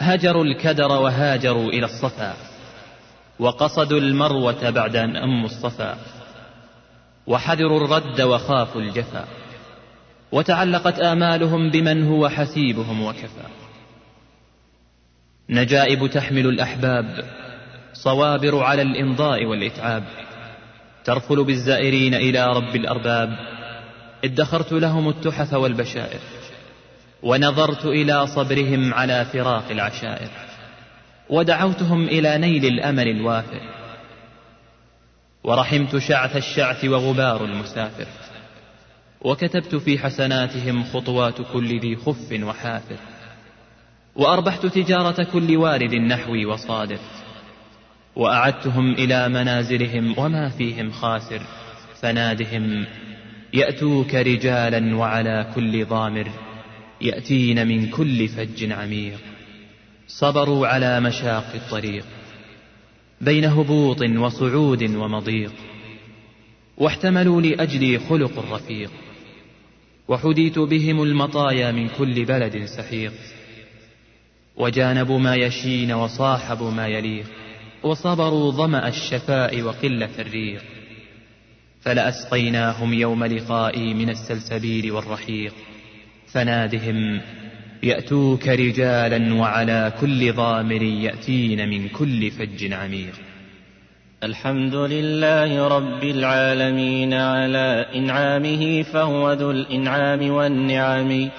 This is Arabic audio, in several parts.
هجروا الكدر وهاجروا إلى الصفا وقصدوا المروة بعد أن أموا الصفا وحذروا الرد وخافوا الجفا وتعلقت آمالهم بمن هو حسيبهم وكفى نجائب تحمل الأحباب صوابر على الإمضاء والإتعاب. ترفل بالزائرين إلى رب الأرباب ادخرت لهم التحف والبشائر. ونظرت إلى صبرهم على فراق العشائر ودعوتهم إلى نيل الأمل الوافر ورحمت شعث الشعث وغبار المسافر وكتبت في حسناتهم خطوات كل ذي خف وحافر وأربحت تجارة كل وارد نحوي وصادر وأعدتهم إلى منازلهم وما فيهم خاسر فنادهم يأتوك رجالا وعلى كل ضامر. يأتين من كل فج عميق. صبروا على مشاق الطريق. بين هبوط وصعود ومضيق. واحتملوا لأجلي خلق رفيق. وحديت بهم المطايا من كل بلد سحيق. وجانبوا ما يشين وصاحبوا ما يليق. وصبروا ظمأ الشفاء وقلة الريق. فلأسقيناهم يوم لقائي من السلسبيل والرحيق. فنادهم يأتوك رجالا وعلى كل ضامر يأتين من كل فج عميق. الحمد لله رب العالمين على إنعامه فهو ذو الإنعام والنعم.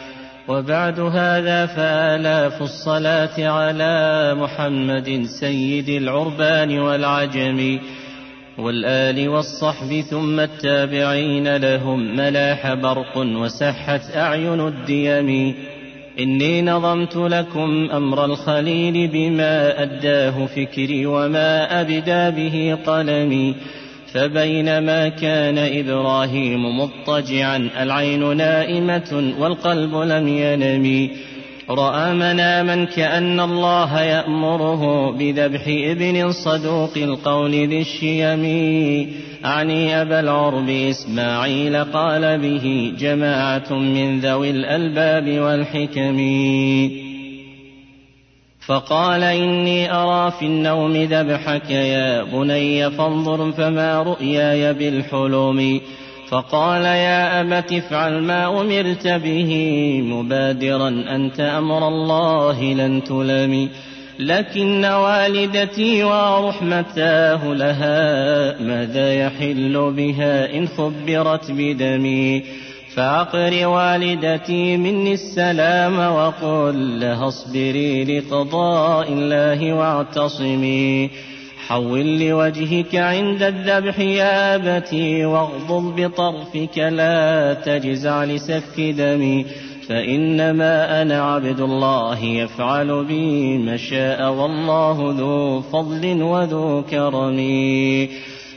وبعد هذا فآلاف الصلاة على محمد سيد العربان والعجم. والآل والصحب ثم التابعين لهم ملاح برق وسحت أعين الديم. إني نظمت لكم أمر الخليل بما أداه فكري وما أبدى به قلمي. فبينما كان إبراهيم مضطجعا العين نائمة والقلب لم ينم رأى مناما كأن الله يأمره بذبح ابن صدوق القول ذي الشيم أعني أبا العرب إسماعيل قال به جماعة من ذوي الألباب والحكم. فقال إني أرى في النوم ذبحك يا بني فانظر فما رؤياي بالحلم. فقال يا أبت افعل ما أمرت به مبادرا أنت أمر الله لن تلم لكن والدتي ورحمتاه لها ماذا يحل بها إن خبرت بدمي فأقر والدتي مني السلام وقل لها اصبري لقضاء الله واعتصمي حول لوجهك عند الذبح يا أبتي واغضض بطرفك لا تجزع لسفك دمي فإنما أنا عبد الله يفعل بي ما شاء والله ذو فضل وذو كرم.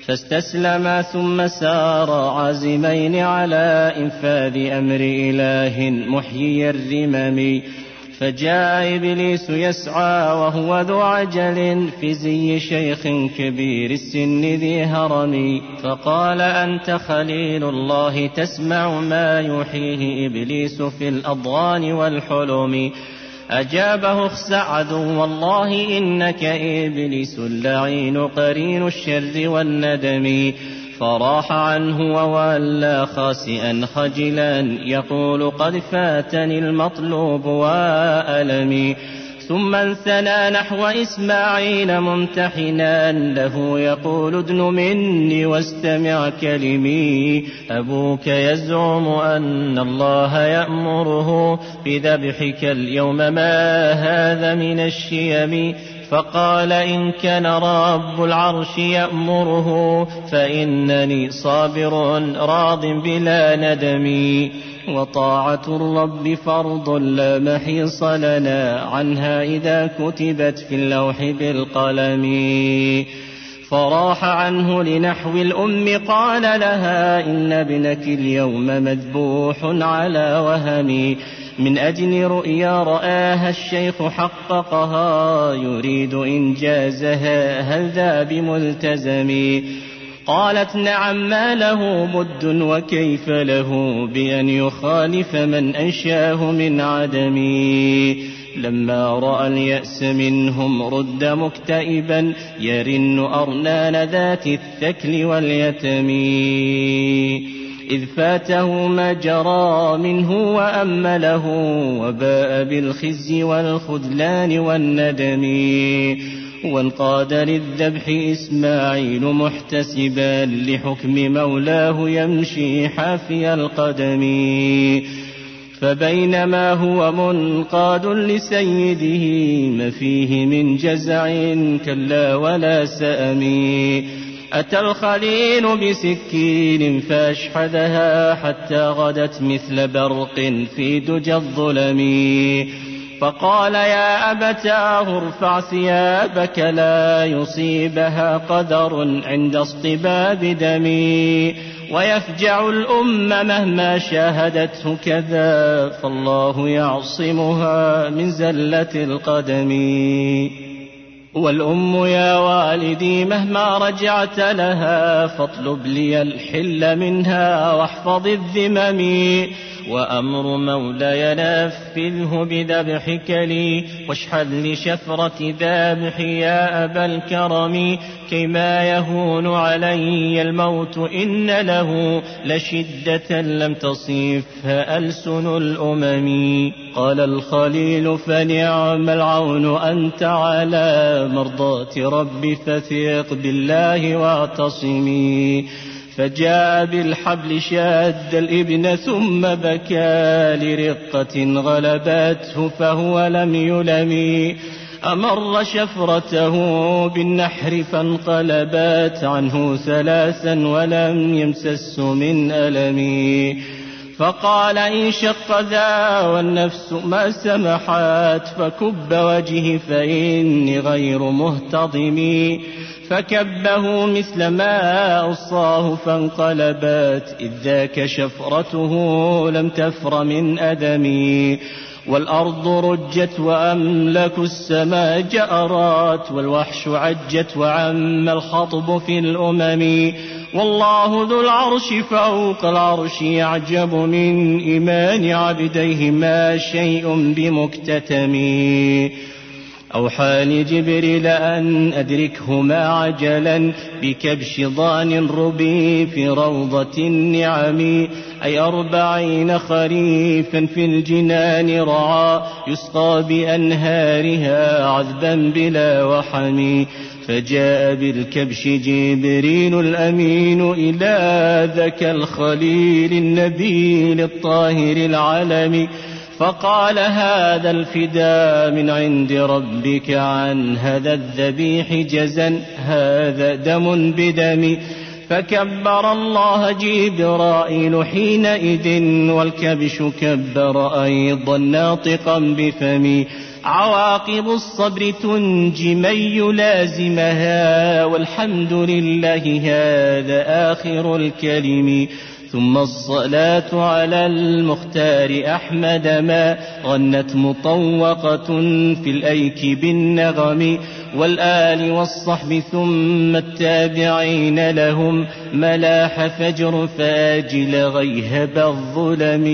فاستسلما ثم سار عازمين على إنفاذ أمر إله محيي الرمم. فجاء إبليس يسعى وهو ذو عجل في زي شيخ كبير السن ذي هرم. فقال أنت خليل الله تسمع ما يوحيه إبليس في الأضغان والحلم. أجابه اخسع عدو والله إنك إبليس اللعين قرين الشر والندم. فراح عنه وولى خاسئا خجلا يقول قد فاتني المطلوب وألمي. ثم انثنى نحو إسماعيل ممتحنا له يقول ادن مني واستمع كلمي. أبوك يزعم أن الله يأمره بذبحك اليوم. ما هذا من الشيم؟ فقال إن كان رب العرش يأمره فإنني صابر راض بلا ندم. وطاعة الرب فرض لا محيص لنا عنها إذا كتبت في اللوح بالقلم. فراح عنه لنحو الأم قال لها إن ابنك اليوم مذبوح على وهمي. من أجل رؤيا رآها الشيخ حققها يريد إنجازها هل ذا بملتزم؟ قالت نعم ما له بد وكيف له؟ بأن يخالف من أنشاه من عدمي لما رأى اليأس منهم رد مكتئبا يرن أرنان ذات الثكل واليتم. إذ فاته ما جرى منه وأمله وباء بالخزي والخذلان والندم وانقاد للذبح إسماعيل محتسبا لحكم مولاه يمشي حافي القدم. فبينما هو منقاد لسيده ما فيه من جزع كلا ولا سأم. أتى الخليل بسكين فأشحذها حتى غدت مثل برق في دجى الظلم. فقال يا أبتاه ارفع ثيابك لا يصيبها قدر عند اصطباب دمي ويفجع الأم مهما شاهدته كذا فالله يعصمها من زلة القدم. والأم يا والدي مهما رجعت لها فاطلب لي الحل منها واحفظ الذمم وأمر مولاي نفذه بذبحك لي واشحذ لشفرة ذابح يا أبا الكرم كيما يهون علي الموت إن له لشدة لم تصفها ألسن الأمم. قال الخليل فنعم العون أنت على مرضاة ربي فثق بالله واعتصمي. فجاء بالحبل شاد الإبن ثم بكى لرقة غلبته فهو لم يلم. أمر شفرته بالنحر فانقلبت عنه ثلاثا ولم يمسس من ألم. فقال إن شق ذا والنفس ما سمحت فكب وجهي فإني غير مهتضم. فكبه مثل ما أوصاه فانقلبت إذ ذاك شفرته لم تفر من أدمي. والأرض رجت وأملك السماء جأرات والوحش عجت وعم الخطب في الأمم. والله ذو العرش فوق العرش يعجب من إيمان عبديه ما شيء بمكتتم. أوحى لجبريل أن أدركهما عجلا بكبش ضان ربي في روضة النعم أي أربعين خريفا في الجنان رعى يسقى بأنهارها عذبا بلا وحم. فجاء بالكبش جبريل الأمين إلى ذاك الخليل النبيل الطاهر العلم فقال هذا الفداء من عند ربك عن هذا الذبيح جزا هذا دم بدم. فكبر الله جبرائيل حينئذ والكبش كبر أيضا ناطقا بفمي عواقب الصبر تنجي من يلازمها والحمد لله هذا آخر الكلم. ثم الصلاة على المختار أحمد ما غنت مطوقة في الأيك بالنغم والآل والصحب ثم التابعين لهم ملاح فجر فاجل غيهب الظلم